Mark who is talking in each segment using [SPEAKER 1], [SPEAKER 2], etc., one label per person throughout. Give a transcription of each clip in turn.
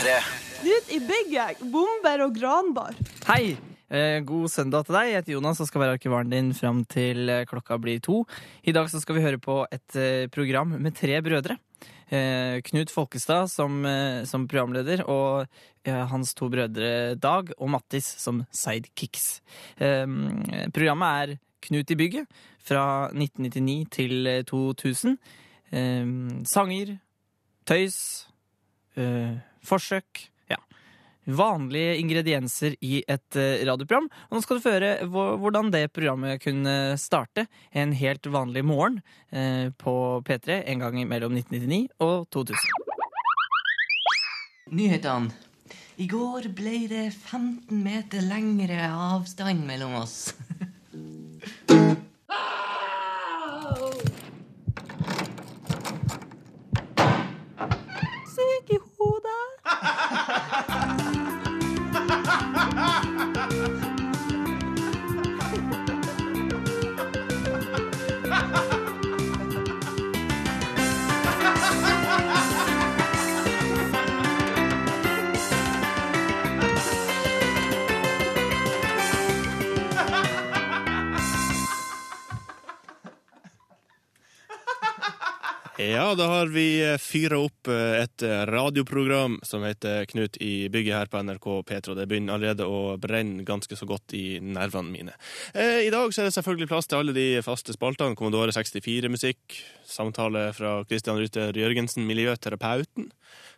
[SPEAKER 1] P3.
[SPEAKER 2] Knut i bygget, bomber og granbar.
[SPEAKER 3] Hei! Eh, god søndag til deg. Jeg heter Jonas og skal være arkivaren din fram til eh, klokka blir to. I dag så skal vi høre på et eh, program med tre brødre. Knut Folkestad som, som programleder og hans to brødre Dag og Mattis som sidekicks. Eh, programmet er Knut i bygget fra 1999 til eh, 2000. Eh, sanger, tøys, eh, forsøk. Ja. Vanlige ingredienser i et eh, radioprogram. Og nå skal du høre hvordan det programmet kunne starte en helt vanlig morgen eh, på P3 en gang mellom 1999 og 2000.
[SPEAKER 4] Nyhetene. I går ble det 15 meter lengre avstand mellom oss.
[SPEAKER 2] Syk i hodet.
[SPEAKER 5] Ja, da har vi fyra opp eh, et radioprogram som heter Knut i bygget her på NRK P3. og Det begynner allerede å brenne ganske så godt i nervene mine. Eh, I dag så er det selvfølgelig plass til alle de faste spaltene. Commodore 64-musikk, samtale fra Christian Rytter Jørgensen, miljøterapeuten.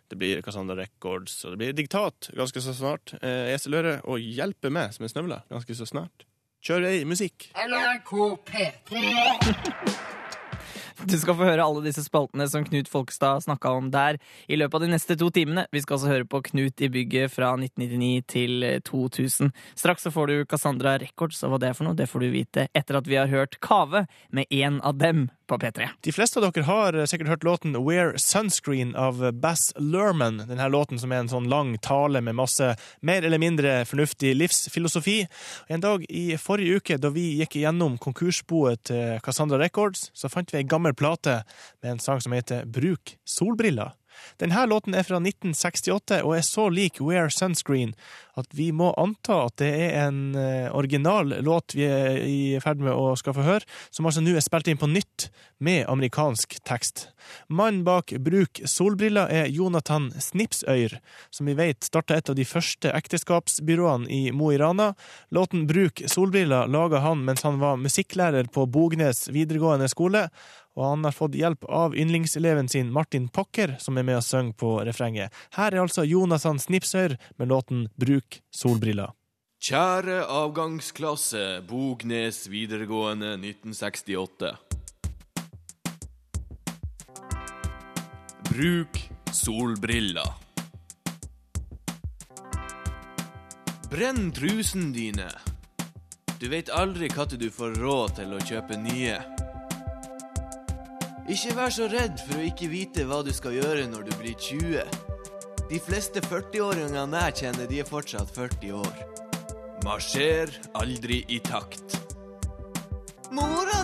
[SPEAKER 5] Det blir Cassandra Records, og det blir diktat ganske så snart. Eh, Eseløre og Hjelpe meg som en snøvla, ganske så snart. Kjør ei musikk.
[SPEAKER 3] Du skal få høre alle disse spaltene som Knut Folkestad snakka om der i løpet av de neste to timene. Vi skal også høre på Knut i bygget fra 1999 til 2000. Straks så får du Cassandra Records, og hva det er for noe, det får du vite etter at vi har hørt Kave med en av dem på P3.
[SPEAKER 5] De fleste av dere har sikkert hørt låten Wear Sunscreen av Bass Lerman. Denne låten som er en sånn lang tale med masse mer eller mindre fornuftig livsfilosofi. En dag i forrige uke, da vi gikk igjennom konkursboet til Cassandra Records, så fant vi ei gammel plate med en sang som heter Bruk solbriller. Denne låten er fra 1968 og er så lik Wear Sunscreen at vi må anta at det er en eh, original låt vi er i ferd med å skal få høre, som altså nå er spilt inn på nytt med amerikansk tekst. Mannen bak Bruk solbriller er Jonathan Snipsøyr, som vi vet starta et av de første ekteskapsbyråene i Mo i Rana. Låten Bruk solbriller laga han mens han var musikklærer på Bognes videregående skole, og han har fått hjelp av yndlingseleven sin Martin Pokker, som er med og synger på refrenget. Her er altså Jonathan Snipsøyr med låten Bruk solbriller.
[SPEAKER 6] Kjære avgangsklasse, Bognes videregående 1968. Bruk solbriller. Brenn trusene dine. Du vet aldri når du får råd til å kjøpe nye. Ikke vær så redd for å ikke vite hva du skal gjøre når du blir 20. De fleste 40-åringene jeg kjenner, de er fortsatt 40 år. Marsjer aldri i takt. Mora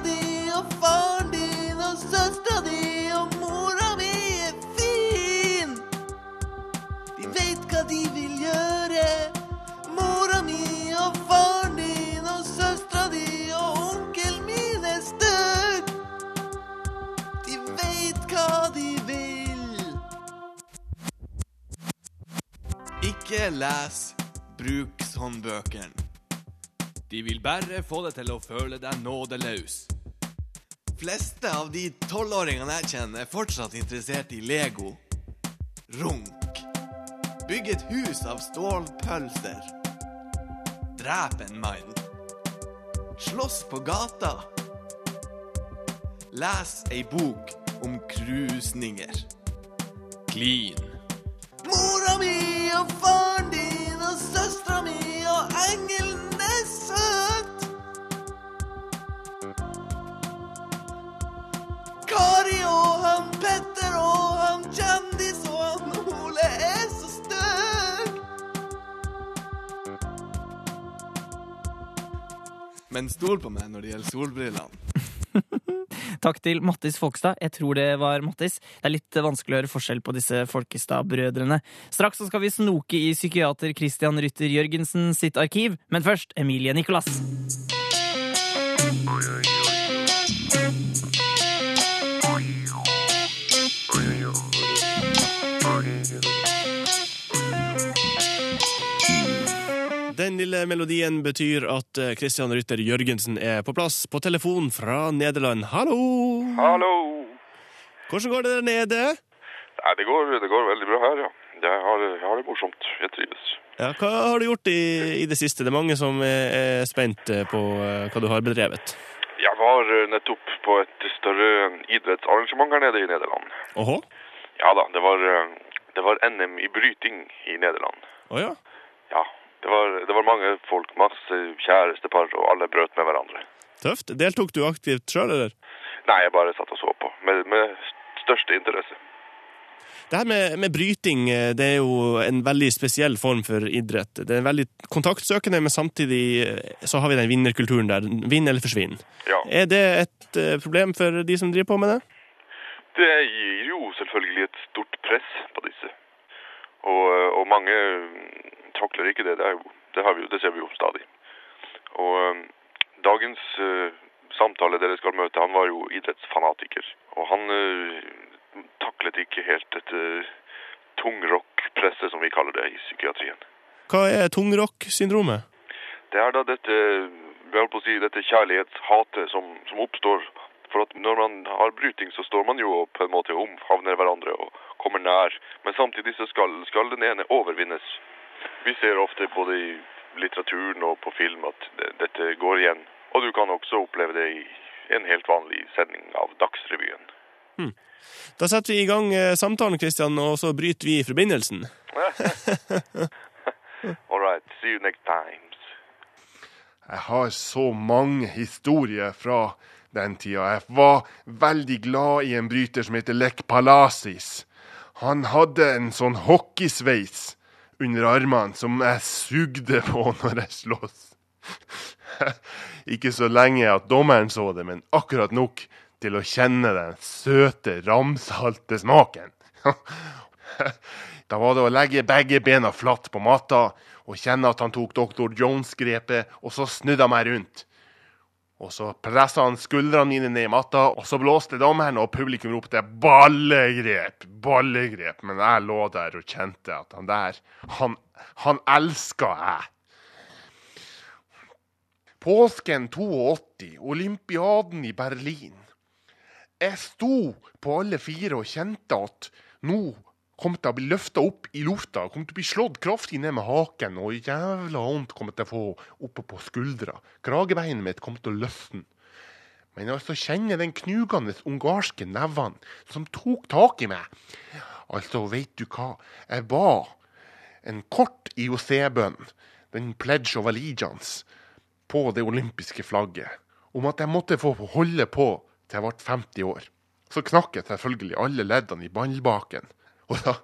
[SPEAKER 6] Ikke les brukshåndbøkene. De vil bare få deg til å føle deg nådeløs. Fleste av de tolvåringene jeg kjenner, er fortsatt interessert i Lego. Runk. Bygg et hus av stålpølser. Drep en mann. Slåss på gata. Les ei bok om krusninger. Klin. Mora mi og faren din og søstera mi og engelen er søt. Kari og han Petter og han Kjendis og han Ole er så stygg. Men stol på meg når det gjelder solbrillene.
[SPEAKER 3] Takk til Mattis Folkestad. Jeg tror det var Mattis. Det er litt vanskelig å høre forskjell på disse Folkestad-brødrene. Straks så skal vi snoke i psykiater Christian Rytter Jørgensen sitt arkiv, men først Emilie Nicolas.
[SPEAKER 5] Den lille melodien betyr at eh, Christian Rytter Jørgensen er på plass på telefon fra Nederland. Hallo!
[SPEAKER 7] Hallo!
[SPEAKER 5] Hvordan går det der nede?
[SPEAKER 7] Nei, det går, det går veldig bra her, ja. Jeg har, jeg har det morsomt. Jeg trives.
[SPEAKER 5] Ja, hva har du gjort i, i det siste? Det er mange som er, er spent eh, på eh, hva du har bedrevet.
[SPEAKER 7] Jeg var nettopp på et større idrettsarrangement her nede i Nederland.
[SPEAKER 5] Åhå?
[SPEAKER 7] Ja da, det var, det var NM i bryting i Nederland.
[SPEAKER 5] Å ja.
[SPEAKER 7] Ja, det var, det var mange folk, masse kjærestepar, og alle brøt med hverandre.
[SPEAKER 5] Tøft. Deltok du aktivt sjøl, eller?
[SPEAKER 7] Nei, jeg bare satt og så på, med, med største interesse.
[SPEAKER 5] Det her med, med bryting eh, det er jo en veldig spesiell form for idrett. Det er veldig kontaktsøkende, men samtidig eh, så har vi den vinnerkulturen der. Vinn eller forsvinn.
[SPEAKER 7] Ja,
[SPEAKER 5] Er det et eh, problem for de som driver på med det?
[SPEAKER 7] det gir jo selvfølgelig et stort press på disse. Og, og mange takler ikke det. Det, jo, det, har vi, jo- det ser vi jo stadig. Og eh, dagens eh, samtale dere skal møte, han var jo idrettsfanatiker. Og han eh, taklet ikke helt dette tungrock-presset, som vi kaller det i psykiatrien.
[SPEAKER 5] Hva er tungrock-syndromet?
[SPEAKER 7] Det er da dette, si, dette kjærlighetshatet som, som oppstår. For at når man har bryting, så står man jo på en måte omfavner hverandre og kommer nær. Men samtidig så skal, skal den ene overvinnes. Vi ser ofte både i litteraturen og på film at dette går igjen. Og du kan også oppleve det i en helt vanlig sending av Dagsrevyen.
[SPEAKER 5] Da setter vi i gang eh, samtalen, Kristian, og så bryter vi forbindelsen.
[SPEAKER 7] All right, see you next time.
[SPEAKER 8] Jeg har så mange historier fra den tida. Jeg var veldig glad i en bryter som heter Lech Palasis. Han hadde en sånn hockeysveis under armene som jeg sugde på når jeg slåss. Ikke så lenge at dommeren så det, men akkurat nok til å kjenne den søte, ramsalte smaken. Da var det å legge begge bena flatt på matta og kjenne at han tok Dr. Jones-grepet, og så snudde han meg rundt. Og så pressa han skuldrene mine ned i matta, og så blåste dommeren, og publikum ropte 'ballegrep', 'ballegrep'. Men jeg lå der og kjente at han der, han, han elska jeg. Påsken 82, olympiaden i Berlin. Jeg sto på alle fire og kjente at nå kom til å bli løfta opp i lufta, kom til å bli slått kraftig ned med haken, og jævla vondt kom til å få oppe på skuldra. Kragebeinet mitt kom til å løsne. Men altså kjenne den knugende ungarske nevene som tok tak i meg. Altså, veit du hva, jeg ba en kort IOC-bønn, den Pledge of Allegiance, på det olympiske flagget, om at jeg måtte få holde på til jeg ble 50 år. Så knakk jeg selvfølgelig alle leddene i ballbaken. Og da,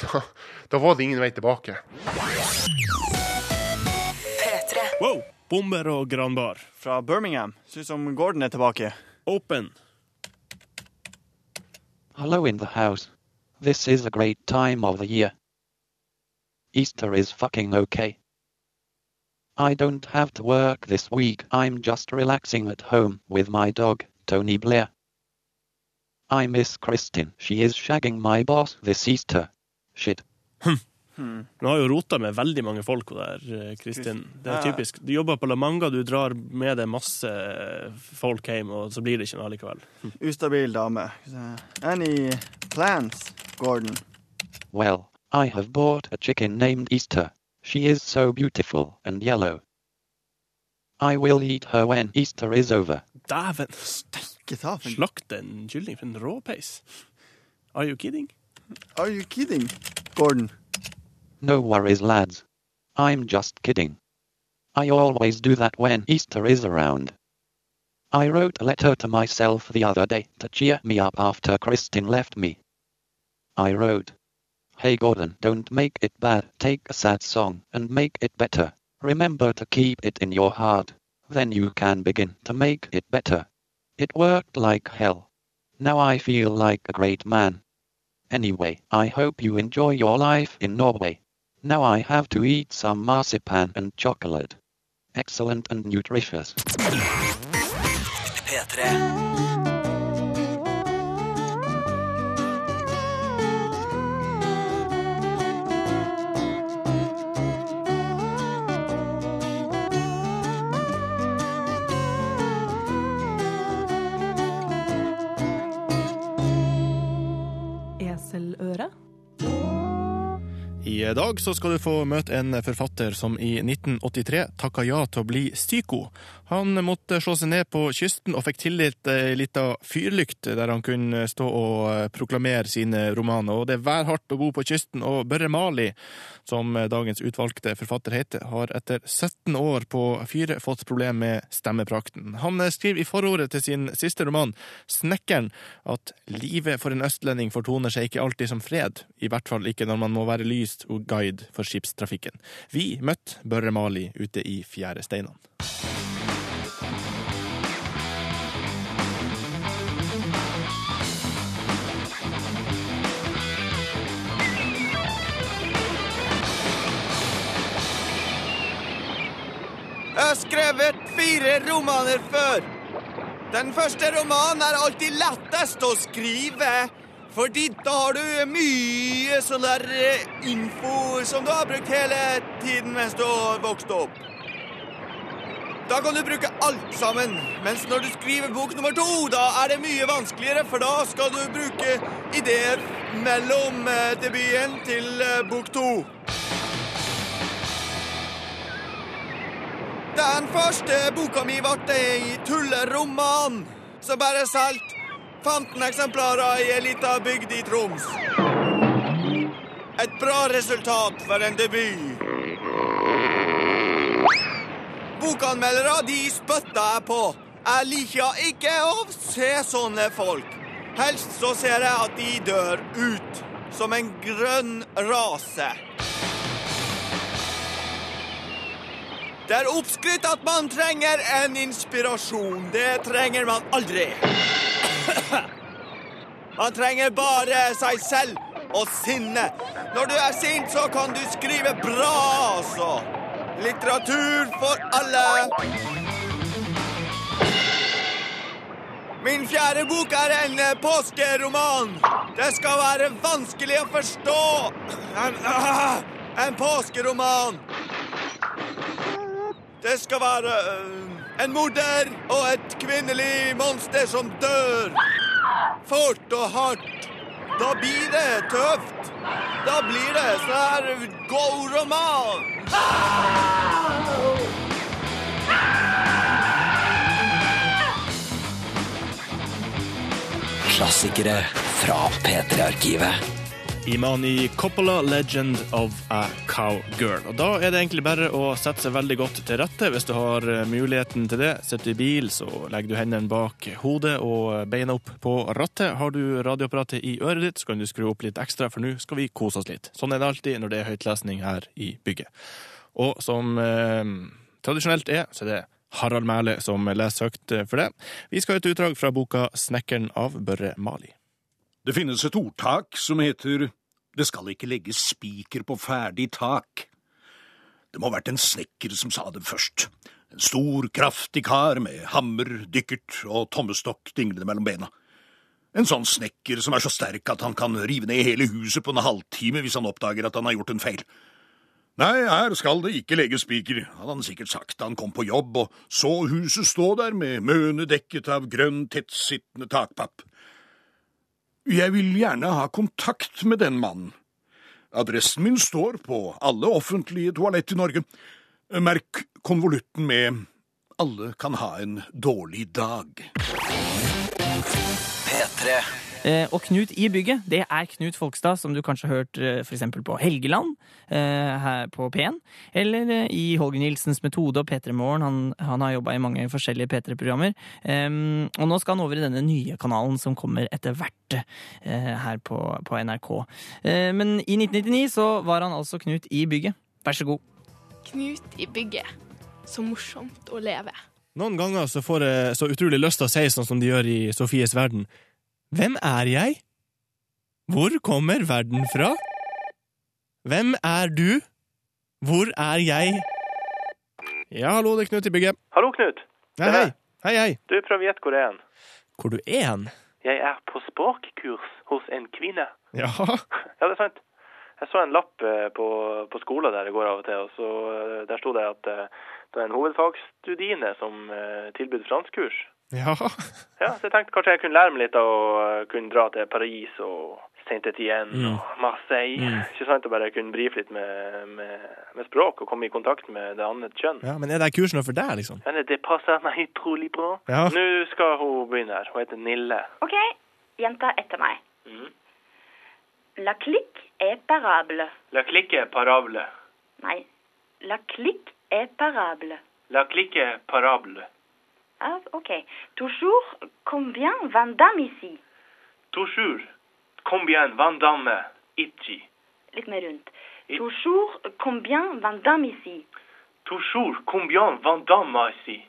[SPEAKER 8] da, da var det ingen vei tilbake.
[SPEAKER 5] Wow! Bomber og granbar.
[SPEAKER 9] Fra Birmingham. Ser ut som Gordon er tilbake.
[SPEAKER 5] Open.
[SPEAKER 10] Hello in the house. This is a great time of the year. Easter is fucking okay. I don't have to work this week. I'm just relaxing at home with my dog, Tony Blair. I miss Kristin. She is shagging my boss this Easter. Shit.
[SPEAKER 5] Du har jo rota med veldig mange folk der, eh, Kristin. Det er typisk. Du jobber på La Manga, du drar med deg masse folk hjem, og så blir det ikke noe allikevel.
[SPEAKER 9] Ustabil dame. Any plans, Gordon?
[SPEAKER 10] Well, I have bought a chicken named Easter. She is so beautiful and yellow. I will eat her when Easter is over.
[SPEAKER 5] Dæven!
[SPEAKER 9] Ikke ta for
[SPEAKER 5] Slakte en kylling for en råpeis. Are you kidding?
[SPEAKER 9] Are you kidding, Gordon?
[SPEAKER 10] No worries, lads. I'm just kidding. I always do that when Easter is around. I wrote a letter to myself the other day to cheer me up after Kristin left me. I wrote, Hey Gordon, don't make it bad. Take a sad song and make it better. Remember to keep it in your heart. Then you can begin to make it better. It worked like hell. Now I feel like a great man. Anyway, I hope you enjoy your life in Norway. Now I have to eat some marzipan and chocolate. Excellent and nutritious.
[SPEAKER 5] I dag så skal du få møte en forfatter som i 1983 takka ja til å bli psyko. Han måtte slå seg ned på kysten og fikk tillit ei lita fyrlykt der han kunne stå og proklamere sine romaner. Og det er værhardt å bo på kysten, og Børre Mali, som dagens utvalgte forfatter heter, har etter 17 år på fyret fått problem med stemmeprakten. Han skriver i forordet til sin siste roman, 'Snekkeren', at livet for en østlending fortoner seg ikke alltid som fred, i hvert fall ikke når man må være lys og guide for skipstrafikken. Vi møtte Børre Mali ute i Fjæresteinene.
[SPEAKER 11] Jeg har skrevet fire romaner før. Den første romanen er alltid lettest å skrive, fordi da har du mye sånn der eh, info som du har brukt hele tiden mens du har vokst opp. Da kan du bruke alt sammen, mens når du skriver bok nummer to, da er det mye vanskeligere, for da skal du bruke ideer mellom eh, debuten til eh, bok to. Den første boka mi ble ei tulleroman som bare solgte 15 eksemplarer i ei lita bygd i Troms. Et bra resultat for en debut. Bokanmeldere de spytter jeg på. Jeg liker ikke å se sånne folk. Helst så ser jeg at de dør ut som en grønn rase. Det er oppskrytt at man trenger en inspirasjon. Det trenger man aldri. Man trenger bare seg selv og sinne. Når du er sint, så kan du skrive bra, altså. Litteratur for alle. Min fjerde bok er en påskeroman. Det skal være vanskelig å forstå. En, en påskeroman. Det skal være en morder og et kvinnelig monster som dør. Fort og hardt. Da blir det tøft. Da blir det sånn her god roman.
[SPEAKER 1] Klassikere fra P3-arkivet.
[SPEAKER 5] Imani Coppola, 'Legend of a Cowgirl'. Og Da er det egentlig bare å sette seg veldig godt til rette hvis du har eh, muligheten til det. Sitter du i bil, så legger du hendene bak hodet og beina opp på rattet. Har du radioapparatet i øret ditt, så kan du skru opp litt ekstra, for nå skal vi kose oss litt. Sånn er det alltid når det er høytlesning her i bygget. Og som eh, tradisjonelt er, så er det Harald Mæle som leser høyt for det. Vi skal ha et utdrag fra boka 'Snekkeren' av Børre Mali.
[SPEAKER 12] Det finnes et ordtak som heter Det skal ikke legges spiker på ferdig tak. Det må ha vært en snekker som sa det først. En stor, kraftig kar med hammer, dykkert og tommestokk dinglende mellom bena. En sånn snekker som er så sterk at han kan rive ned hele huset på en halvtime hvis han oppdager at han har gjort en feil. Nei, her skal det ikke legges spiker, hadde han sikkert sagt da han kom på jobb og så huset stå der med møne dekket av grønn, tettsittende takpapp. Jeg vil gjerne ha kontakt med den mannen. Adressen min står på alle offentlige toalett i Norge. Merk konvolutten med Alle kan ha en dårlig dag.
[SPEAKER 1] P3.
[SPEAKER 3] Eh, og Knut i bygget, det er Knut Folkstad, som du kanskje har hørt eh, for eksempel på Helgeland eh, her på P1, eller i Holger Nilsens Metode og P3 Morgen. Han, han har jobba i mange forskjellige P3-programmer. Og nå skal han over i denne nye kanalen som kommer etter hvert her på, på NRK. Eh, men i 1999 så var han altså Knut i bygget. Vær så god.
[SPEAKER 13] Knut i bygget. Så morsomt å leve.
[SPEAKER 5] Noen ganger så får jeg så utrolig lyst til å si sånn som de gjør i Sofies verden. Hvem er jeg? Hvor kommer verden fra? Hvem er du? Hvor er jeg? Ja, hallo, det er Knut i bygget.
[SPEAKER 13] Hallo, Knut.
[SPEAKER 5] Hei, hei. Hei, hei.
[SPEAKER 13] Du fra Vietkorean.
[SPEAKER 5] Hvor du er hen?
[SPEAKER 13] Jeg er på språkkurs hos en kvinne.
[SPEAKER 5] Ja,
[SPEAKER 13] Ja, det er sant. Jeg så en lapp eh, på, på skolen der jeg går av og til, og så eh, der sto det at eh, det er en hovedfagsstudine som tilbyr franskkurs.
[SPEAKER 5] Ja.
[SPEAKER 13] Ja, så jeg tenkte kanskje jeg kunne lære meg litt av å eh, kunne dra til Paris og Saint-Étienne
[SPEAKER 5] Mm.
[SPEAKER 13] og Marseille.
[SPEAKER 5] Mm.
[SPEAKER 13] Ikke sant, og bare kunne brife litt med, med, med språk og komme i kontakt med det andre kjønn.
[SPEAKER 5] ja. Men er det kursen for deg, liksom?
[SPEAKER 13] Ja, det passer meg utrolig bra.
[SPEAKER 5] Ja.
[SPEAKER 13] Nå skal hun begynne her. Hun heter Nille.
[SPEAKER 14] Ok, jenta etter meg.
[SPEAKER 13] Mm.
[SPEAKER 14] La clique est parable.
[SPEAKER 13] La clique est parable.
[SPEAKER 14] Nei, la clique est parable.
[SPEAKER 13] La clique est parable.
[SPEAKER 14] Ah, ok. Toujours combien Vandame ici?
[SPEAKER 13] Toujours. Combien Vandame ici?
[SPEAKER 14] Litt mer rundt. Toujours combien Vandame ici?
[SPEAKER 13] Toujours. Combien Vandame ici?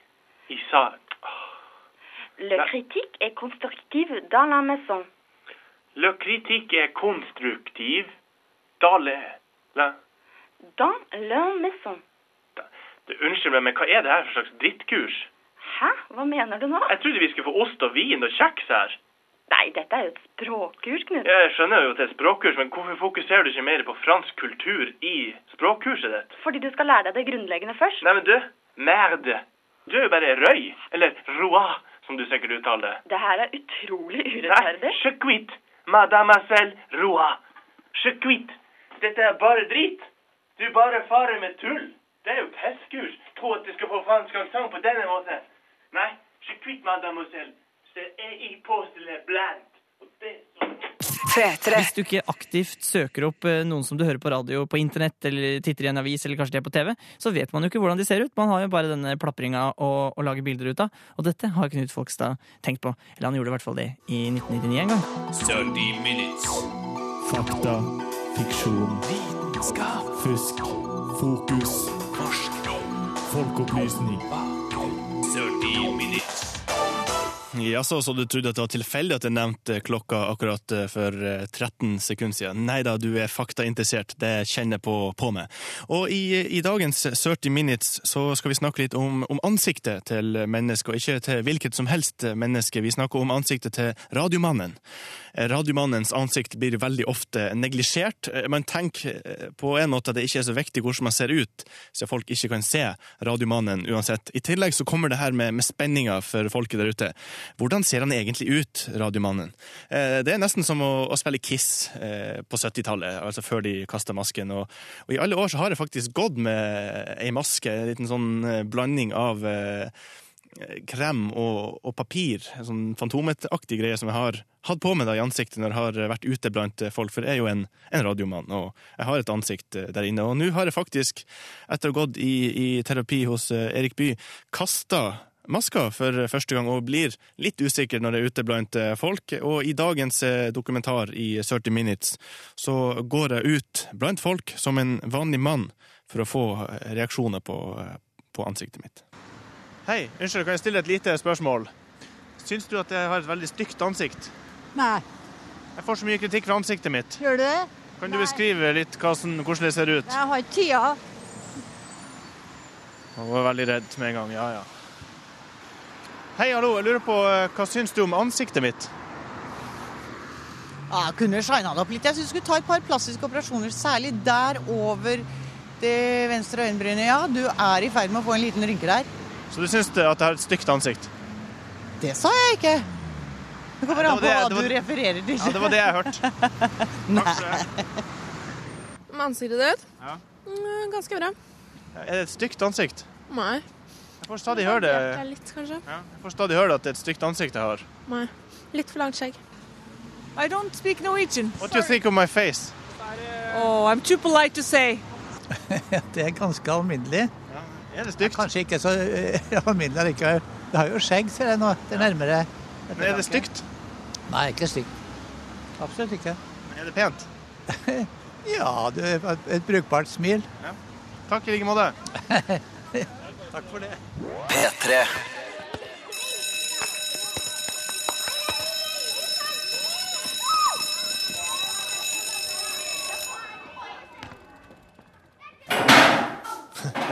[SPEAKER 13] Isa.
[SPEAKER 14] Le critique est constructive dans la maison.
[SPEAKER 13] Le critique est constructive. Dans le... La...
[SPEAKER 14] Dans la maison.
[SPEAKER 13] Unnskyld meg, men hva er det her for slags drittkurs?
[SPEAKER 14] Hæ? Hva mener du nå?
[SPEAKER 13] Jeg trodde vi skulle få ost og vin og kjeks her.
[SPEAKER 14] Nei, dette er jo et språkkurs, Knut.
[SPEAKER 13] Jeg skjønner jo at det er språkkurs, men hvorfor fokuserer du ikke mer på fransk kultur i språkkurset ditt?
[SPEAKER 14] Fordi du skal lære deg det grunnleggende først.
[SPEAKER 13] Nei, men du, merde. Du er jo bare røy, eller roi, som du sikkert uttaler det.
[SPEAKER 14] Det her er utrolig
[SPEAKER 13] Nei,
[SPEAKER 14] urettferdig.
[SPEAKER 13] je quitte, mademoiselle roi. Quitte. Dette er bare drit. Du bare farer med tull. Det er jo pisskurs. Tro at du skal få fransk aksent på denne måten. Nei, je quitte, mademoiselle. C'est ei blant. Og det
[SPEAKER 3] Hvis du ikke aktivt søker opp eh, noen som du hører på radio på internett, eller titter i en avis, eller kanskje de er på TV, så vet man jo ikke hvordan de ser ut. Man har jo bare denne plapringa å, å lage bilder ut av. Og dette har Knut Folkstad tenkt på. Eller han gjorde i hvert fall det i 1999 en gang.
[SPEAKER 12] 30 minutes.
[SPEAKER 5] Fakta, fiksjon,
[SPEAKER 12] Vitenskap.
[SPEAKER 5] fusk, fokus,
[SPEAKER 12] Forskning. folkeopplysning.
[SPEAKER 5] Jaså, så du trodde at det var tilfeldig at jeg nevnte klokka akkurat eh, for eh, 13 sekunder siden? Nei da, du er faktainteressert, det kjenner jeg på, på meg. Og i, i dagens 30 minutes så skal vi snakke litt om, om ansiktet til mennesket, og ikke til hvilket som helst menneske. Vi snakker om ansiktet til radiomannen. Eh, Radiomannens ansikt blir veldig ofte neglisjert. Eh, Man tenker eh, på en måte at det ikke er så viktig hvordan man ser ut, så folk ikke kan se radiomannen uansett. I tillegg så kommer det her med, med spenninga for folket der ute. Hvordan ser han egentlig ut, radiomannen? Eh, Det er nesten som å, å spille Kiss eh, på 70-tallet, altså før de kasta masken. Og, og i alle år så har jeg faktisk gått med ei maske, en liten sånn eh, blanding av krem og, og papir, sånn fantometaktig greie som jeg har hatt på meg da i ansiktet når jeg har vært ute blant folk, for jeg er jo en, en radiomann, og jeg har et ansikt der inne. Og nå har jeg faktisk, etter å ha gått i, i terapi hos Erik Bye, kasta maska for første gang, og blir litt usikker når jeg er ute blant eh, folk. Og i dagens eh, dokumentar i 30 Minutes så går jeg ut blant folk som en vanlig mann for å få eh, reaksjoner på, på ansiktet mitt. Hei, unnskyld, kan jeg stille et lite spørsmål? Syns du at jeg har et veldig stygt ansikt?
[SPEAKER 15] Nei.
[SPEAKER 5] Jeg får så mye kritikk fra ansiktet mitt.
[SPEAKER 15] Gjør du det?
[SPEAKER 5] Kan du beskrive litt hvordan, hvordan det ser ut?
[SPEAKER 15] Jeg har ikke tida.
[SPEAKER 5] Jeg var veldig redd med en gang, ja ja. Hei, hallo, jeg lurer på eh, hva syns du om ansiktet mitt?
[SPEAKER 15] Ja, Jeg kunne shina det opp litt. Jeg syns du skulle ta et par plastiske operasjoner, særlig der over det venstre øyenbrynet. Ja, du er i ferd med å få en liten rynke der.
[SPEAKER 5] Så du syns at jeg har et stygt ansikt?
[SPEAKER 15] Det sa jeg ikke. Det kommer an på hva du refererer til.
[SPEAKER 5] Ja, det var det jeg hørte.
[SPEAKER 16] Med ansiktet ditt?
[SPEAKER 5] Ja.
[SPEAKER 16] Mm, ganske bra.
[SPEAKER 5] Er det et stygt ansikt?
[SPEAKER 16] Nei.
[SPEAKER 5] Jeg får stadig høre det.
[SPEAKER 16] Litt, kanskje?
[SPEAKER 5] Jeg får stadig høre at det er et stygt ansikt jeg har.
[SPEAKER 16] Nei. Litt for langt skjegg.
[SPEAKER 17] I don't speak Norwegian.
[SPEAKER 5] What do you think of my face?
[SPEAKER 17] Oh, I'm too polite to say.
[SPEAKER 18] Det er ganske alminnelig.
[SPEAKER 5] Er det stygt?
[SPEAKER 18] Kanskje ikke så eh, alminnelig likevel. Det har jo skjegg, ser jeg nå. Det er nærmere.
[SPEAKER 5] Men er det stygt?
[SPEAKER 18] Nei, ikke stygt. Absolutt ikke.
[SPEAKER 5] Men er det pent?
[SPEAKER 18] Ja, du har et brukbart smil.
[SPEAKER 5] Takk i like måte.
[SPEAKER 18] Takk for det.
[SPEAKER 1] P3.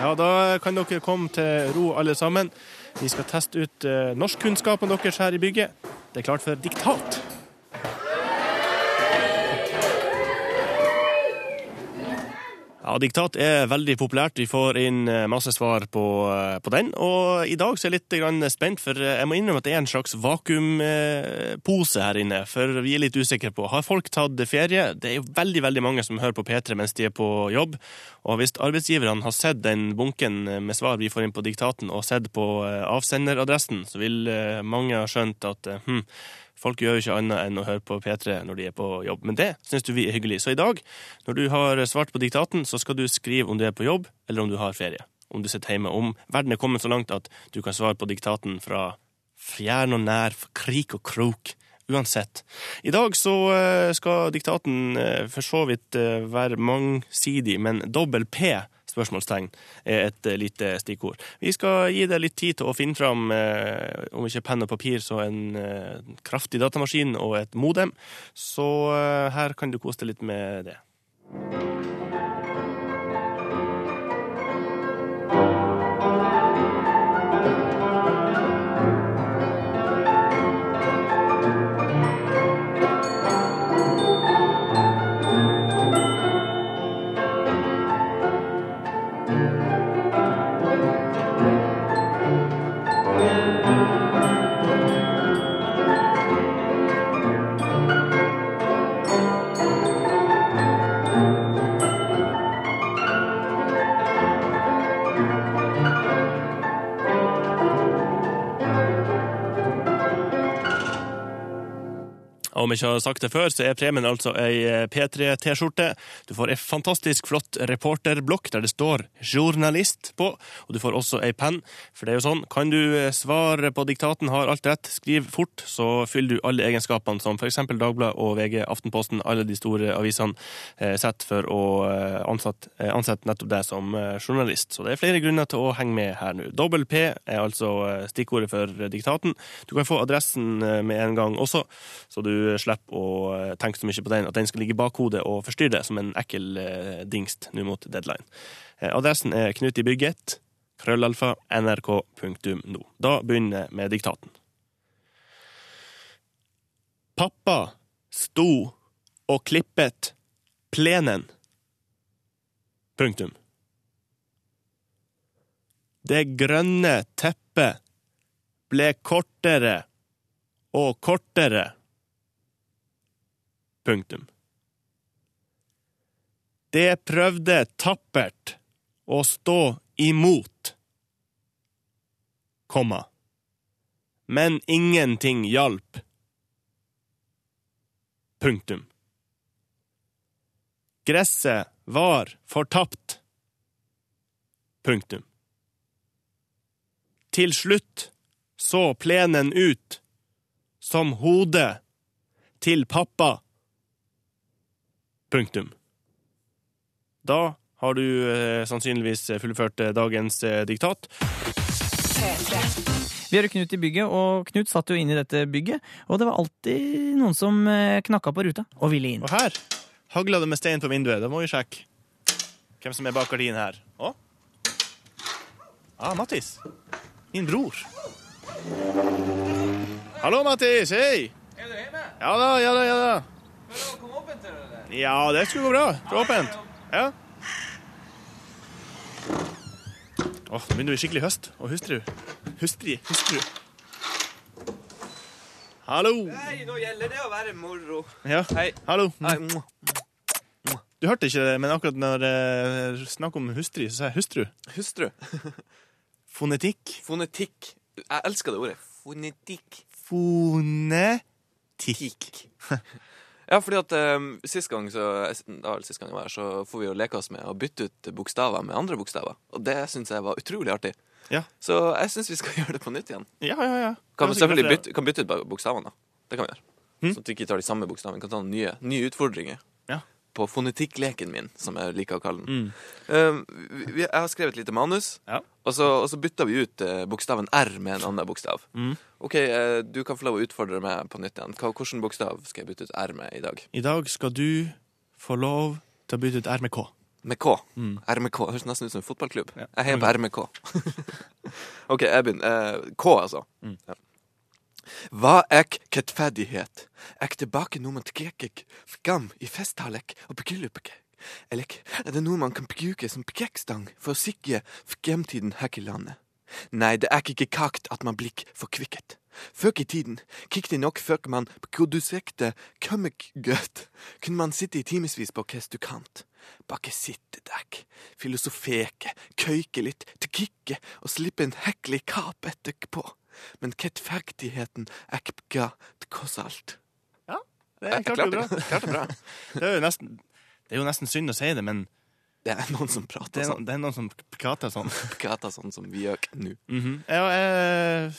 [SPEAKER 5] Ja, da kan dere komme til ro, alle sammen. Vi skal teste ut eh, norskkunnskapen deres her i bygget. Det er klart for diktat. Ja, Diktat er veldig populært. Vi får inn eh, masse svar på, eh, på den. Og i dag så er jeg litt spent, for eh, jeg må innrømme at det er en slags vakuumpose her inne. For vi er litt usikre på har folk tatt ferie. Det er jo veldig veldig mange som hører på P3 mens de er på jobb. Og hvis arbeidsgiverne har sett den bunken med svar vi får inn på diktaten, og sett på avsenderadressen, så vil mange ha skjønt at hm, Folk gjør jo ikke annet enn å høre på P3 når de er på jobb, men det syns du vi er hyggelig. Så i dag, når du har svart på diktaten, så skal du skrive om du er på jobb, eller om du har ferie. Om du sitter hjemme. Om verden er kommet så langt at du kan svare på diktaten fra fjern og nær, krik og krok. Uansett. I dag så eh, skal diktaten eh, for så vidt eh, være mangsidig, men dobbel P spørsmålstegn er et eh, lite stikkord. Vi skal gi deg litt tid til å finne fram, eh, om ikke penn og papir, så en eh, kraftig datamaskin og et modem. Så her kan du kose deg litt med det. Om jeg ikke har sagt det før, så er premien altså ei P3-T-skjorte. Du får ei fantastisk flott reporterblokk der det står 'journalist' på, og du får også ei penn. For det er jo sånn, kan du svare på diktaten, har alt rett, skriv fort, så fyller du alle egenskapene som f.eks. Dagbladet og VG, Aftenposten, alle de store avisene eh, setter for å eh, ansette, eh, ansette nettopp deg som eh, journalist. Så det er flere grunner til å henge med her nå. Dobbel P er altså eh, stikkordet for diktaten. Du kan få adressen eh, med en gang også, så du slipper å eh, tenke så mye på den, at den skal ligge i bakhodet og forstyrre som en ekkel eh, dingst nå mot deadline. Eh, Adressen er Knut i bygget, krøllalfa, nrk.no. Da begynner jeg med diktaten. Pappa sto og klippet plenen. Punktum. Det grønne teppet ble kortere og kortere. Punktum. Det prøvde tappert å stå imot, komma, men ingenting hjalp. Punktum. Gresset var fortapt. Punktum. Til slutt så plenen ut som hodet til pappa. Punktum. Da har du eh, sannsynligvis fullført eh, dagens eh, diktat.
[SPEAKER 3] Vi har Knut i bygget, og Knut satt jo inne i dette bygget. Og det var alltid noen som eh, knakka på ruta og ville inn.
[SPEAKER 5] Og her hagla det med stein på vinduet. Da må vi sjekke hvem som er bak gardinen her. Å? Ah, Mattis. Min bror. Hallo, Mattis. Hei.
[SPEAKER 6] Er du hjemme?
[SPEAKER 5] Ja da, ja da, ja da.
[SPEAKER 6] Åpent det.
[SPEAKER 5] Ja, det skulle gå bra. Det er åpent. Ja. Åh, nå begynner vi skikkelig høst. Og hustru. Hustri. Hustru. Hallo.
[SPEAKER 6] Nei, nå gjelder det å være moro.
[SPEAKER 5] Ja.
[SPEAKER 6] Hei.
[SPEAKER 5] Hallo.
[SPEAKER 6] Hei.
[SPEAKER 5] Du hørte ikke det, men akkurat når det snakk om hustri, så sa jeg hustru.
[SPEAKER 6] Hustru.
[SPEAKER 5] Fonetikk.
[SPEAKER 6] Fonetikk. Jeg elsker det ordet. Fonetikk.
[SPEAKER 5] Fonetikk.
[SPEAKER 6] Ja, fordi at um, sist gang så, da, sist gang jeg var her, så får vi jo leke oss med å bytte ut bokstaver med andre bokstaver. Og det syns jeg var utrolig artig.
[SPEAKER 5] Ja.
[SPEAKER 6] Så jeg syns vi skal gjøre det på nytt igjen.
[SPEAKER 5] Ja, ja, ja.
[SPEAKER 6] Kan vi selvfølgelig bytte, kan bytte ut bokstavene, da. Det kan vi gjøre. Sånn at vi ikke tar de samme bokstavene. Vi kan ta nye, nye utfordringer.
[SPEAKER 5] Ja.
[SPEAKER 6] På fonetikkleken min, som jeg liker å kalle den.
[SPEAKER 5] Mm.
[SPEAKER 6] Uh, vi, jeg har skrevet et lite manus, og, så, og så bytter vi ut uh, bokstaven R med en annen bokstav.
[SPEAKER 5] Mm.
[SPEAKER 6] OK, uh, du kan få lov å utfordre meg på nytt igjen. Hvilken bokstav skal jeg bytte ut R med i dag?
[SPEAKER 5] I dag skal du få lov til å bytte ut R med K.
[SPEAKER 6] Med K. RMK. Høres nesten ut som en fotballklubb. Jeg heier på RMK. OK, jeg begynner. Eh, K, altså. Ja. Hva er kettferdighet? Er tilbake noe man tekekek, skam i festtalek og bryllupet. Eller er det noe man kan bruke som pekstang for å sikre fremtiden her i landet? Nei, det er ikke kakt at man blir forkvikket. Før i tiden, kikk nok før man produserte kømmegøt, kunne man sitte i timevis på restaurant. Bare sitte der, filosofeke, køyke litt, tekikke og slippe en hekkelig kap etterpå. Men kettferdigheten er ikke tross alt.
[SPEAKER 5] Ja, det er klart det bra.
[SPEAKER 6] klarte- klarte bra.
[SPEAKER 5] Det er nesten, det er jo nesten synd å si det, men
[SPEAKER 6] Det er noen som prater
[SPEAKER 5] det er,
[SPEAKER 6] sånn.
[SPEAKER 5] det er noen som prater sånn.
[SPEAKER 6] Prater sånn som vi gjør nå.
[SPEAKER 5] Mhm. Ja, jeg,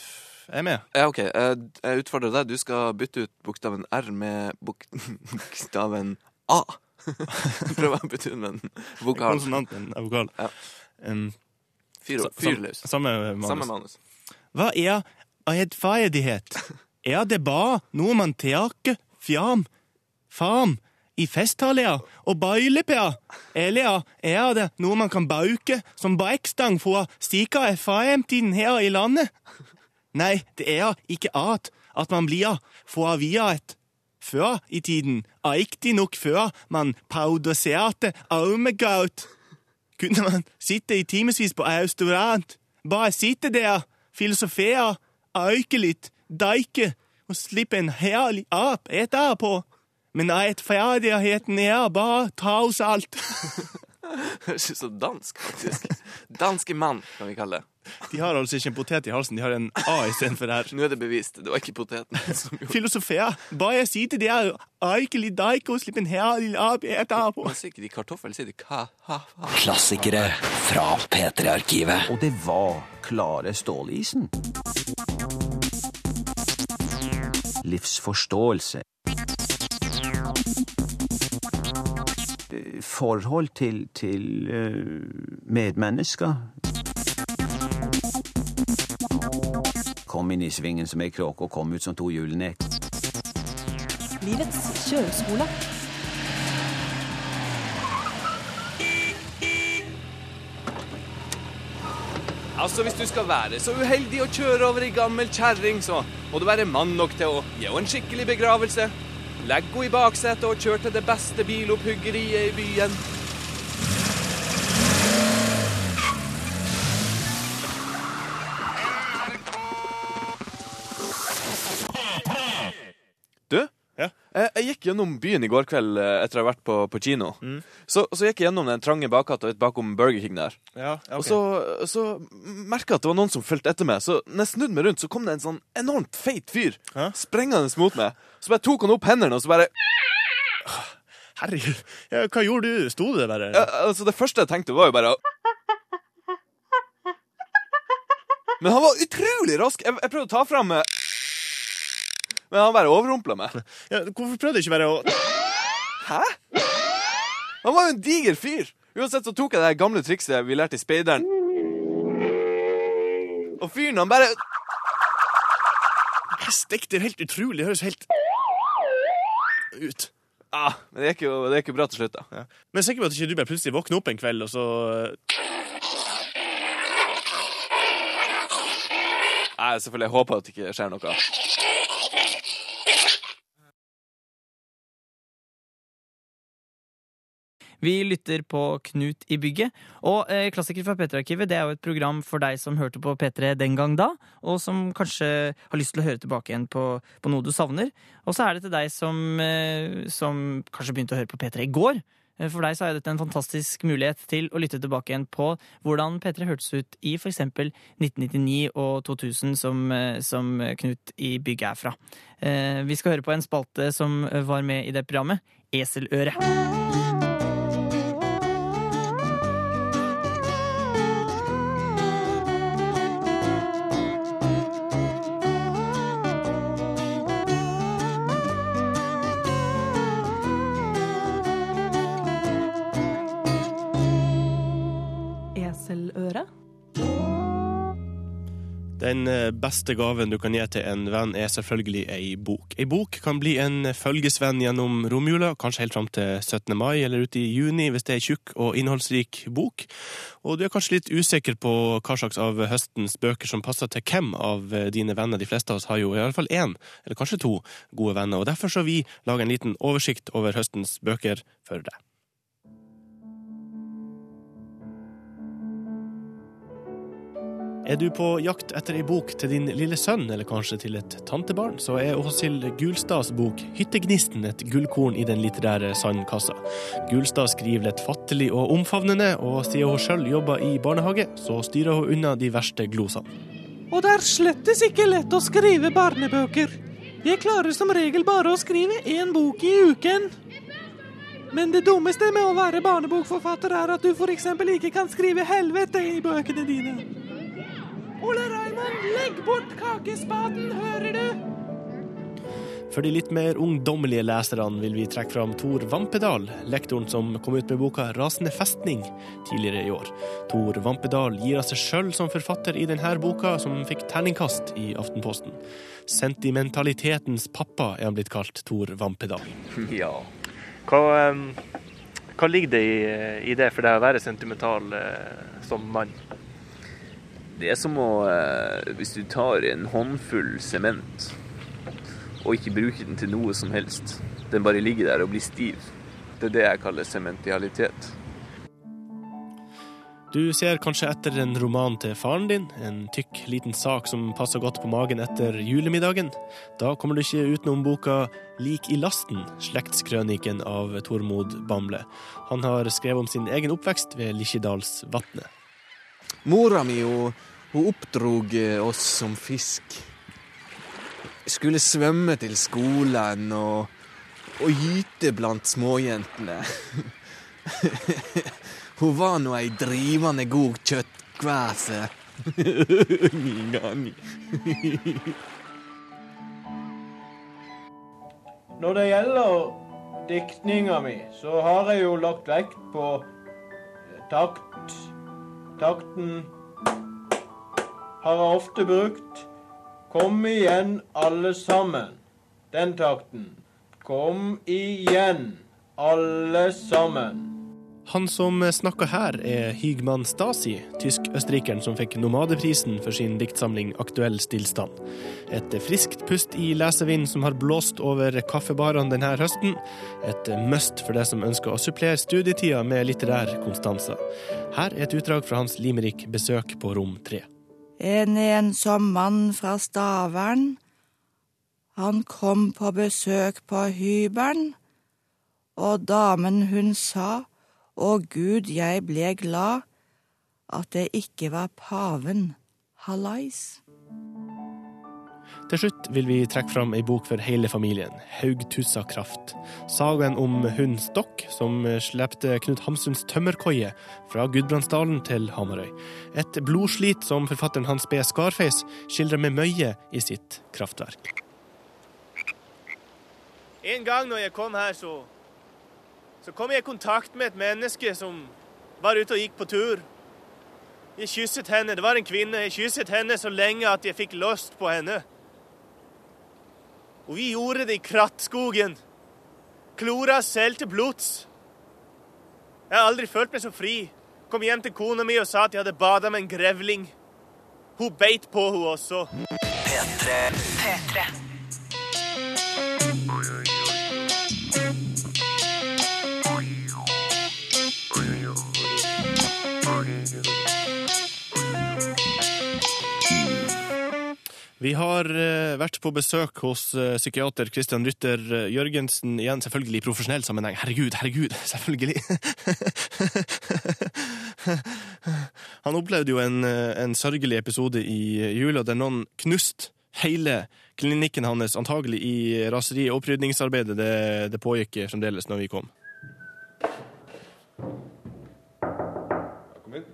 [SPEAKER 5] jeg er med.
[SPEAKER 6] Ja, OK. Jeg, jeg utfordrer deg. Du skal bytte ut bokstaven R med bok bokstaven A. Prøv å bytte ut med en vokal.
[SPEAKER 5] Konsonanten er vokal.
[SPEAKER 6] Ja.
[SPEAKER 5] Um,
[SPEAKER 6] Fyr,
[SPEAKER 5] sa-
[SPEAKER 6] fyr løs.
[SPEAKER 5] Samme manus.
[SPEAKER 6] Samme manus.
[SPEAKER 5] Hva er rettferdighet? Er det bare noe man tar fjam, fam, i festtaler og bøylepær? Eller er det noe man kan bauke som brekkstang for stika FAM-tiden her i landet? Nei, det er ikke at at man blir forvirret. Før i tiden, riktignok før man paudoserte armegout. kunne man sitte i timevis på restaurant, bare sitte der, filosofere, øke litt, deike og slippe en herlig ap etterpå. Men rettferdigheten er bare tross alt.
[SPEAKER 6] Høres ut som dansk, faktisk. Danske mann, kan vi kalle det.
[SPEAKER 5] De har altså ikke en potet i halsen, de har en A istedenfor R.
[SPEAKER 6] Nå er det bevist. Det var ikke poteten som gjorde
[SPEAKER 5] Filosofere, bare sitte til øyke litt, deike og slipp en her etterpå.
[SPEAKER 6] Man sier ikke de kartoffel, sier de ka, ha, ha.
[SPEAKER 1] Klassikere fra P3-arkivet.
[SPEAKER 19] Og det var klare stålisen. Livsforståelse. Forhold til, til eh, medmennesker. Kom inn i svingen som ei kråke og kom ut som to julenek.
[SPEAKER 2] Livets kjøreskole.
[SPEAKER 6] Altså, hvis du skal være så uheldig å kjøre over ei gammel kjerring, så må du være mann nok til å gi henne en skikkelig begravelse. Legg henne i baksetet og kjør til det beste bilopphuggeriet i byen. Jeg, gikk gjennom byen i går kveld eh, etter å ha vært på, på kino. Så, så gikk jeg gjennom den trange bakgata bakom Burger King der.
[SPEAKER 5] Ja, okay.
[SPEAKER 6] Og så, så merka jeg at det var noen som fulgte etter meg. Så når jeg snudde meg rundt, så kom det en sånn enormt feit fyr sprengende mot meg. Så bare tok han opp hendene og så bare
[SPEAKER 5] Herregud, ja, hva gjorde du? Sto du der
[SPEAKER 6] ja, altså Det første jeg tenkte, var jo bare Men han var utrolig rask. Jeg, jeg prøvde å ta fram eh, Men han bare overrumpla meg.
[SPEAKER 5] Ja, hvorfor prøvde du ikke bare å
[SPEAKER 6] Hæ? Han var jo en diger fyr. Uansett så tok jeg det gamle trikset vi lærte i speideren. Og fyren, han bare
[SPEAKER 5] Stikk, det er helt utrolig. Det høres helt ut.
[SPEAKER 6] ah, Men det gikk jo det gikk jo bra til slutt, da.
[SPEAKER 5] Men jeg er sikker på at ikke du bare plutselig våkner opp en kveld, og så
[SPEAKER 6] Nei, selvfølgelig. Jeg håper at det ikke skjer noe.
[SPEAKER 3] Vi lytter på Knut i bygget. Og eh, Klassiker fra P3-arkivet det er jo et program for deg som hørte på P3 den gang da, og som kanskje har lyst til å høre tilbake igjen på, på noe du savner. Og så er det til deg som, eh, som kanskje begynte å høre på P3 i går. Eh, For deg så er dette en fantastisk mulighet til å lytte tilbake igjen på hvordan P3 hørtes ut i f.eks. 1999 og 2000, som, eh, som Knut i bygget er fra. Eh, Vi skal høre på en spalte som var med i det programmet, Eseløre.
[SPEAKER 5] Den eh, beste gaven du kan gi til en venn, er selvfølgelig ei bok. Ei bok kan bli en følgesvenn gjennom romjula, kanskje helt fram til 17. mai eller ut i juni, hvis det er ei tjukk og innholdsrik bok. Og du er kanskje litt usikker på hva slags av høstens bøker som passer til hvem av eh, dine venner. De fleste av oss har jo i alle fall én, eller kanskje to, gode venner. Og derfor så vi lager en liten oversikt over høstens bøker for deg. Er du på jakt etter ei bok til din lille sønn, eller kanskje til et tantebarn, så er Åshild Gulstads bok 'Hyttegnisten' et gullkorn i den litterære sandkassa. Gulstad skriver lettfattelig og omfavnende, og siden hun sjøl jobber i barnehage, så styrer hun unna de verste glosene.
[SPEAKER 20] Og det er slettes ikke lett å skrive barnebøker. Jeg klarer som regel bare å skrive én bok i uken. Men det dummeste med å være barnebokforfatter er at du f.eks. ikke kan skrive helvete i bøkene dine. Ole Raymond, legg bort kakespaden, hører du?
[SPEAKER 5] For de litt mer ungdommelige leserne vil vi trekke fram Tor Vampedal, lektoren som kom ut med boka 'Rasende festning' tidligere i år. Tor Vampedal gir av seg sjøl som forfatter i denne boka, som fikk terningkast i Aftenposten. Sentimentalitetens pappa er han blitt kalt, Tor Vampedal. Ja. Hva, hva ligger det i, i det for deg å være sentimental eh, som mann?
[SPEAKER 21] Det er som å eh, Hvis du tar en håndfull sement og ikke bruker den til noe som helst. Den bare ligger der og blir stiv. Det er det jeg kaller sementialitet.
[SPEAKER 5] Du ser kanskje etter en roman til faren din, en tykk, liten sak som passer godt på magen etter julemiddagen. Da kommer du ikke utenom boka Lik i lasten, slektskrøniken av Tormod Bamble. Han har skrevet om sin egen oppvekst ved Likkjedalsvatnet.
[SPEAKER 6] Mora mi hun, hun oppdrog eh, oss som fisk. Skulle svømme til skolen og, og gyte blant småjentene. hun var nå ei drivende god kjøttkvæse.
[SPEAKER 22] Når det gjelder diktninga mi, så har jeg jo lagt vekt på takt. Takten har jeg ofte brukt. Kom igjen, alle sammen. Den takten. Kom igjen, alle sammen.
[SPEAKER 5] Han som snakker her, er Hygman Stasi, tysk-østerrikeren som fikk Nomadeprisen for sin diktsamling Aktuell stillstand. Et friskt pust i lesevind som har blåst over kaffebarene denne høsten. Et must for deg som ønsker å supplere studietida med litterær konstanse. Her er et utdrag fra hans limerick 'Besøk på rom 3'.
[SPEAKER 23] En ensom mann fra Stavern. Han kom på besøk på hybelen, og damen hun sa, å Gud, jeg ble glad, at det ikke var paven. Hallais.
[SPEAKER 5] Til slutt vil vi trekke fram ei bok for hele familien, Haugtussa kraft. Sagaen om hunden Stokk, som slepte Knut Hamsuns tømmerkoie fra Gudbrandsdalen til Hamarøy. Et blodslit som forfatteren Hans B. Scarface skildrer med møye i sitt kraftverk.
[SPEAKER 24] En gang når jeg kom her, så, så kom jeg i kontakt med et menneske som var ute og gikk på tur. Jeg kysset henne. Det var en kvinne. Jeg kysset henne så lenge at jeg fikk lyst på henne. Og vi gjorde det i krattskogen. Klora selv til blods. Jeg har aldri følt meg så fri. Kom hjem til kona mi og sa at jeg hadde bada med en grevling. Hun beit på, hun også.
[SPEAKER 25] P3.
[SPEAKER 5] Vi har eh, vært på besøk hos eh, psykiater Christian Rytter eh, Jørgensen, igjen selvfølgelig i profesjonell sammenheng. Herregud, herregud, selvfølgelig! Han opplevde jo en, en sørgelig episode i jula der noen knust hele klinikken hans, antagelig i raseri- og opprydningsarbeidet. Det, det pågikk fremdeles når vi kom.
[SPEAKER 26] Kom inn.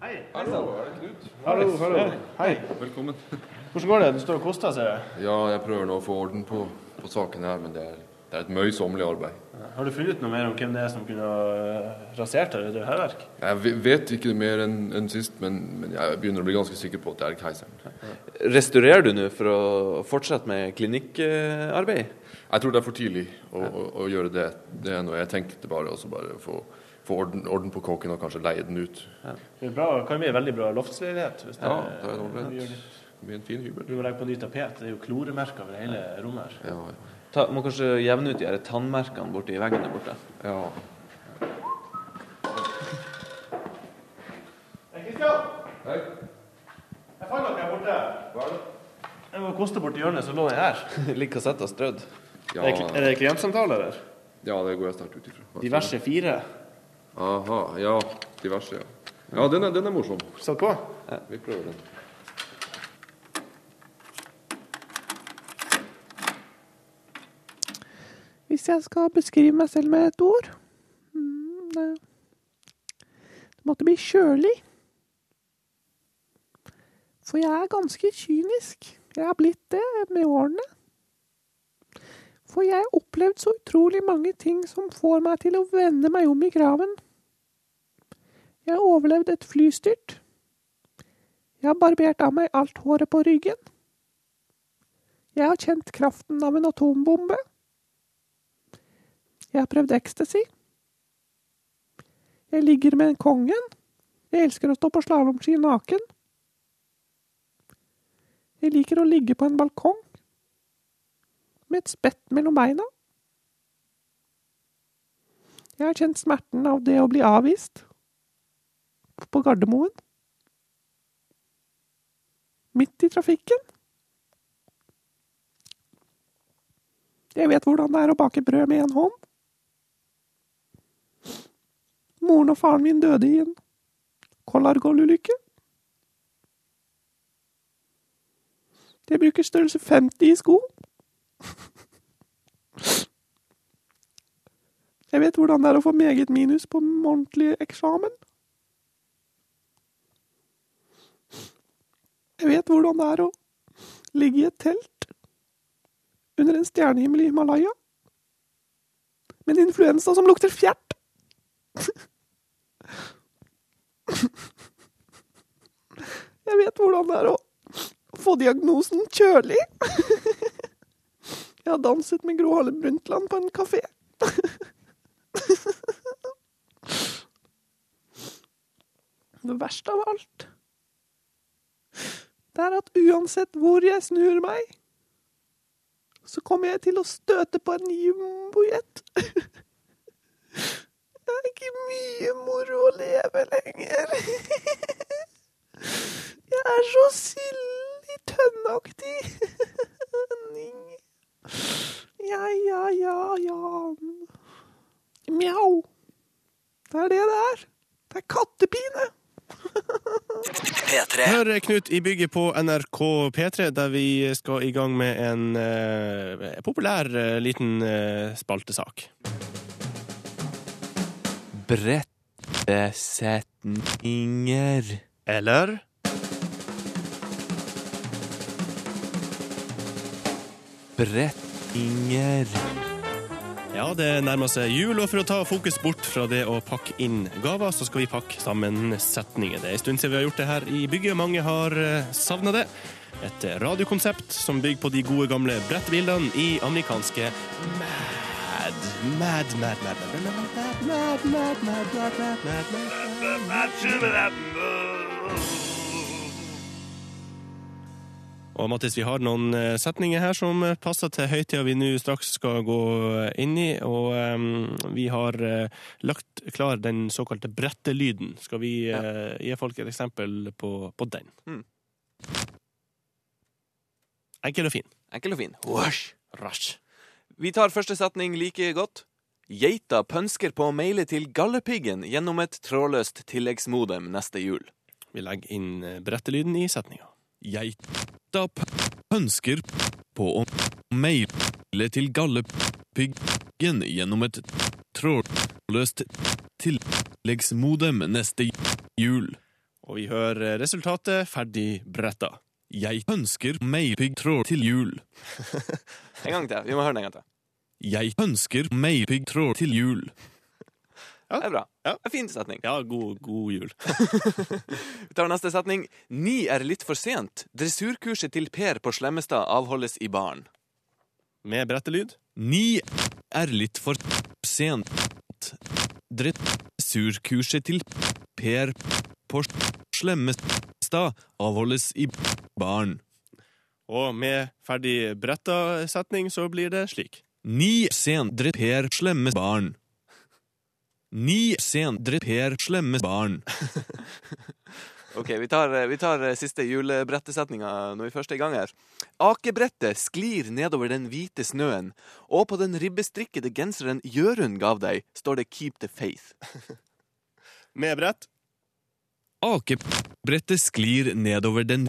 [SPEAKER 5] Hei.
[SPEAKER 26] Hallo, er det Knut?
[SPEAKER 5] Hallo, hallo. Hei.
[SPEAKER 26] Velkommen.
[SPEAKER 5] Hvordan går det? Du står og koster, ser jeg.
[SPEAKER 26] Ja, jeg prøver nå å få orden på, på sakene her, men det er
[SPEAKER 27] Det er et møysommelig arbeid.
[SPEAKER 22] Har du funnet ut noe mer om hvem det er som kunne ha rasert her? Er det hærverk?
[SPEAKER 27] Jeg vet ikke mer enn en sist, men, men jeg begynner å bli ganske sikker på at det er keiseren.
[SPEAKER 6] Restaurerer du nå for å fortsette med klinikkarbeid?
[SPEAKER 27] Jeg tror det er for tidlig å, å, å gjøre det, det nå. Jeg tenkte bare å bare få, få orden, orden på kåken og kanskje leie den ut.
[SPEAKER 22] Det er bra, kan bli en veldig bra loftsleilighet. Hvis
[SPEAKER 27] Ja, det er
[SPEAKER 22] ja, gjør det.
[SPEAKER 27] Blir en fin hybel.
[SPEAKER 22] Du må legge på ny tapet. Det er jo kloremerker over hele rommet her.
[SPEAKER 27] Ja, ja.
[SPEAKER 6] Ta, må kanskje jevne ut de her tannmerkene borti veggen der borte.
[SPEAKER 27] Ja.
[SPEAKER 22] Hei, Kristian! Jeg fant noe her borte. Hva er det? Jeg må koste borti hjørnet, så lå jeg her.
[SPEAKER 6] Ligger kassetter strødd.
[SPEAKER 27] Ja.
[SPEAKER 22] Er, det, er det klientsamtale, eller?
[SPEAKER 27] Ja, det går jeg sterkt ut ifra.
[SPEAKER 22] Diverse fire.
[SPEAKER 27] Aha, ja. Diverse, ja. Ja, den er, den er morsom.
[SPEAKER 22] Satt på?
[SPEAKER 27] Ja, vi prøver den.
[SPEAKER 20] Hvis jeg skal beskrive meg selv med et ord mm, Det måtte bli kjølig. For jeg er ganske kynisk. Jeg har blitt det med årene. For jeg har opplevd så utrolig mange ting som får meg til å vende meg om i graven. Jeg har overlevd et flystyrt. Jeg har barbert av meg alt håret på ryggen. Jeg har kjent kraften av en atombombe. Jeg har prøvd ecstasy. Jeg ligger med kongen. Jeg elsker å stå på slalåmski naken. Jeg liker å ligge på en balkong med et spett mellom beina. Jeg har kjent smerten av det å bli avvist på Gardermoen. Midt i trafikken. Jeg vet hvordan det er å bake brød med én hånd. Moren og faren min døde i en Collargol-ulykke. Jeg bruker størrelse 50 i sko. Jeg vet hvordan det er å få meget minus på månedlig eksamen. Jeg vet hvordan det er å ligge i et telt under en stjernehimmel i Himalaya med en influensa som lukter fjert. Jeg vet hvordan det er å få diagnosen kjølig. Jeg har danset med Gro Harlem Brundtland på en kafé. Det verste av alt, det er at uansett hvor jeg snur meg, så kommer jeg til å støte på en jumbojet. Det er ikke mye moro å leve lenger. Jeg er så sild i tønneaktig. Ja, ja, ja, ja. Mjau. Det er det det er. Det er kattepine.
[SPEAKER 5] Hør Knut i bygget på NRK P3, der vi skal i gang med en eh, populær eh, liten eh, spaltesak.
[SPEAKER 6] Brettesetninger.
[SPEAKER 5] Eller?
[SPEAKER 6] Brettinger.
[SPEAKER 5] Ja, det nærmer seg jul, og for å ta fokus bort fra det å pakke inn gaver, så skal vi pakke sammen setninger. Det er en stund siden vi har gjort det her i bygget. Mange har savna det. Et radiokonsept som bygger på de gode gamle brettbildene i amerikanske Mad, mad, mad, mad, mad, mad, mad, mad, mad, mad, mad, mad, mad, Og Mattis, vi har noen eh, setninger her som passer til høytida vi nå straks skal gå inn i. Og um, vi har uh, lagt klar den såkalte brettelyden. Skal vi eh, gi folk et eksempel på, på den?
[SPEAKER 6] Mm.
[SPEAKER 5] Enkel og fin.
[SPEAKER 6] Enkel og fin. Wash.
[SPEAKER 5] Rash.
[SPEAKER 6] Vi tar første setning like godt. Geita pønsker på å maile til Galdhøpiggen gjennom et trådløst tilleggsmodem neste jul.
[SPEAKER 5] Vi legger inn eh, brettelyden i setninga.
[SPEAKER 28] Geita pønsker på å maile til Galdhøpiggen gjennom et trådløst tilleggsmodem neste jul.
[SPEAKER 5] Og vi hører resultatet ferdig bretta.
[SPEAKER 28] Jeg ønsker mailpigg tråd til jul.
[SPEAKER 6] En gang til. Vi må høre den en gang til.
[SPEAKER 28] Jeg ønsker meg piggtråd til jul.
[SPEAKER 6] Det er bra. En fin setning.
[SPEAKER 5] Ja, god, god jul.
[SPEAKER 6] Vi tar neste setning. Ni er litt for sent. Dressurkurset til Per på Slemmestad avholdes i baren.
[SPEAKER 5] Med brettelyd.
[SPEAKER 28] Ni er litt for sent. Dressurkurset til Per på Slemmestad avholdes i baren.
[SPEAKER 5] Og med ferdig bretta setning så blir det slik.
[SPEAKER 28] Ni sendre Per slemme barn. Ni sendre Per slemme barn.
[SPEAKER 6] Ok, vi tar, vi tar siste julebrettesetninga når vi først er i gang her. Akebrettet sklir nedover den hvite snøen, og på den ribbestrikkede genseren Jørund gav deg, står det Keep the faith.
[SPEAKER 5] Med brett.
[SPEAKER 28] Akebrettet sklir nedover den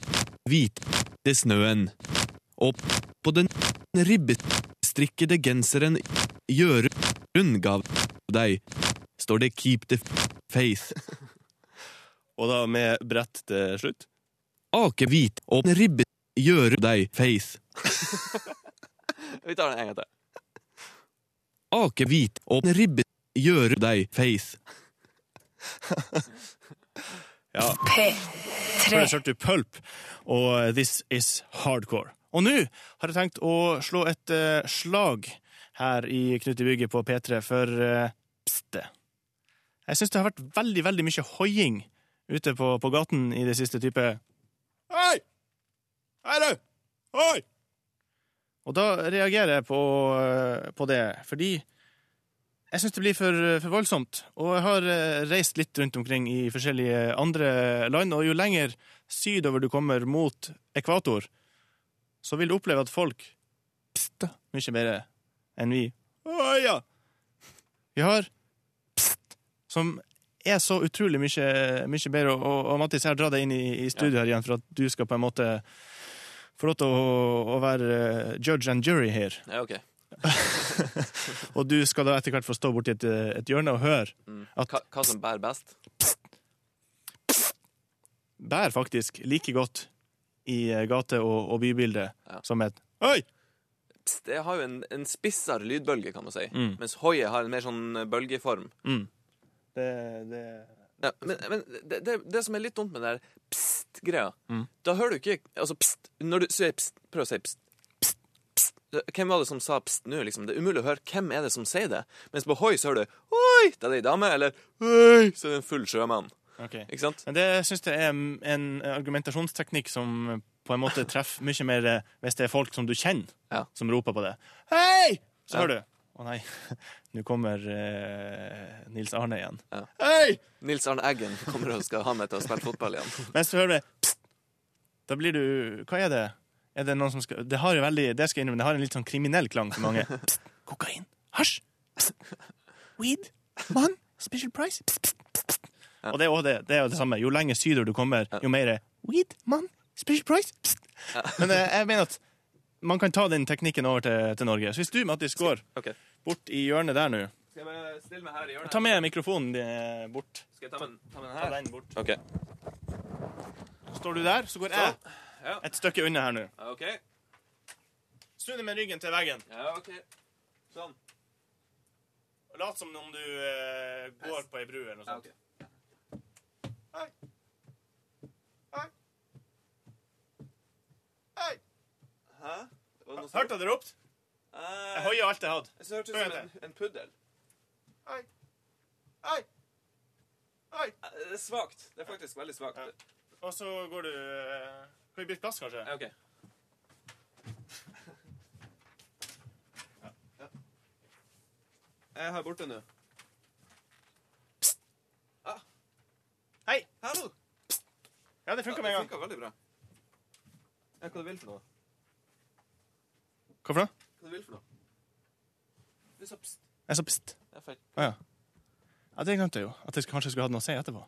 [SPEAKER 28] hvite snøen, og på den ribbestrikkede genseren Jørund gav deg, står det Keep the faith.
[SPEAKER 5] Og da med brett til slutt.
[SPEAKER 28] Akehvit og ribbe gjør deg faith.
[SPEAKER 6] Vi tar den en gang til.
[SPEAKER 28] Akehvit og ribbe gjør deg faith.
[SPEAKER 5] Ja. Før det kjørte du Pulp og This Is Hardcore. Og nå har jeg tenkt å slå et eh, slag her i Knut i bygget på P3 for uh, pste. Jeg syns det har vært veldig, veldig mye hoiing ute på, på gaten i det siste type Hei! Hei, du! Hoi! Og da reagerer jeg på, eh, på det, fordi jeg syns det blir for, for voldsomt. Og jeg har eh, reist litt rundt omkring i forskjellige andre land, og jo lenger sydover du kommer mot ekvator, så vil du oppleve at folk pster mye mer enn vi. Å ja! Vi har pst, som er så utrolig mye, mye bedre. Og, og Mattis, jeg har dratt deg inn i, i studio her igjen for at du skal på en måte få lov til å, å være eh, judge and jury her.
[SPEAKER 6] Ja, ok.
[SPEAKER 5] og du skal da etter hvert få stå borti et, et hjørne og høre
[SPEAKER 6] Mm.
[SPEAKER 5] at
[SPEAKER 6] Hva, hva som bærer best?
[SPEAKER 5] bærer faktisk like godt i eh, gate- og, og bybildet som et Oi!
[SPEAKER 6] Pst, det har jo en, en spissere lydbølge, kan man si.
[SPEAKER 5] Mm.
[SPEAKER 6] Mens hoiet har en mer sånn bølgeform.
[SPEAKER 5] Mm. Det, det
[SPEAKER 6] Ja, men men det, det, det som er litt dumt med det der pst-greia
[SPEAKER 5] Mm.
[SPEAKER 6] Da hører du ikke Altså, pst Når du sier pst, prøv å si pst. Pst, pst. Hvem var det som sa pst nå? Liksom? Det er umulig å høre hvem er det som sier det. Mens på hoi så hører du oi, det er det ei dame, eller oi, så er det en full sjømann.
[SPEAKER 5] Ok.
[SPEAKER 6] Ikke sant?
[SPEAKER 5] Men det syns jeg er en argumentasjonsteknikk som på en måte treffer mye mer eh, hvis det er folk som du kjenner, som roper på det. Hei! Så
[SPEAKER 6] Ja.
[SPEAKER 5] hører du. Å nei, nå kommer eh, Nils Arne igjen.
[SPEAKER 6] Ja.
[SPEAKER 5] Hei!
[SPEAKER 6] Nils Arne Eggen kommer og skal ha meg til å spille fotball igjen.
[SPEAKER 5] Mens du hører det pst, da blir du Hva er det? Er det noen som skal Det har jo veldig, det skal jeg innrømme, det har en litt sånn kriminell klang for mange. Pst, kokain. Hasj. Pst, weed. Mann. Special price. Pst, pst, pst, pst. Og det er, også det, det er jo det samme. Jo lenger sydover du kommer, jo mer er weed. man, Special price. Pst. Men eh, jeg mener at man kan ta den teknikken over til, til Norge. Så hvis du, Mattis, går bort i hjørnet der nå
[SPEAKER 6] Skal jeg stille meg her i hjørnet?
[SPEAKER 5] Ta med mikrofonen din eh, bort.
[SPEAKER 6] Skal jeg ta med, ta med den
[SPEAKER 5] Ta
[SPEAKER 6] her?
[SPEAKER 5] den bort.
[SPEAKER 6] OK.
[SPEAKER 5] Står du der, så går jeg
[SPEAKER 6] Ja.
[SPEAKER 5] et stykke unna her nå.
[SPEAKER 6] Ja, OK.
[SPEAKER 5] Snu deg med ryggen til veggen.
[SPEAKER 6] Ja, OK. Sånn.
[SPEAKER 5] Og Lat som om du eh, går på ei bru eller noe sånt. Hei.
[SPEAKER 6] Hæ?
[SPEAKER 5] Hørte du det ropt? Jeg hoia alt jeg hadde.
[SPEAKER 6] Så hørtes ut som en, en puddel.
[SPEAKER 5] Hei. Hei. Hei.
[SPEAKER 6] Det er svakt. Det er faktisk veldig svakt.
[SPEAKER 5] Og så går du eh, Kan vi bytte plass, kanskje?
[SPEAKER 6] Ja, OK. Jeg er her borte nå.
[SPEAKER 5] Hei.
[SPEAKER 6] Hallo.
[SPEAKER 5] Ja, det funka med en
[SPEAKER 6] Det
[SPEAKER 5] gang.
[SPEAKER 6] funka veldig bra. Ja, hva du vil for noe?
[SPEAKER 5] Hva for noe?
[SPEAKER 6] Hva du vil for noe? Du sa pst.
[SPEAKER 5] Jeg sa pst.
[SPEAKER 6] Det er feil.
[SPEAKER 5] Å ja. Ja, det glemte jeg jo. At jeg kanskje skulle hatt noe å si etterpå.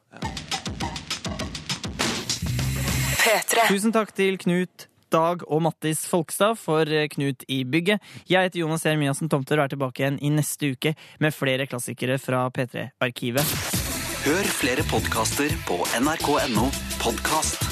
[SPEAKER 3] Tusen takk til Knut, Dag og Mattis Folkstad for eh, Knut i bygget. Jeg heter Jonas Jeremiassen Tomter og er tilbake igjen i neste uke med flere klassikere fra P3-arkivet.
[SPEAKER 1] Hør flere podkaster på nrk.no podkast.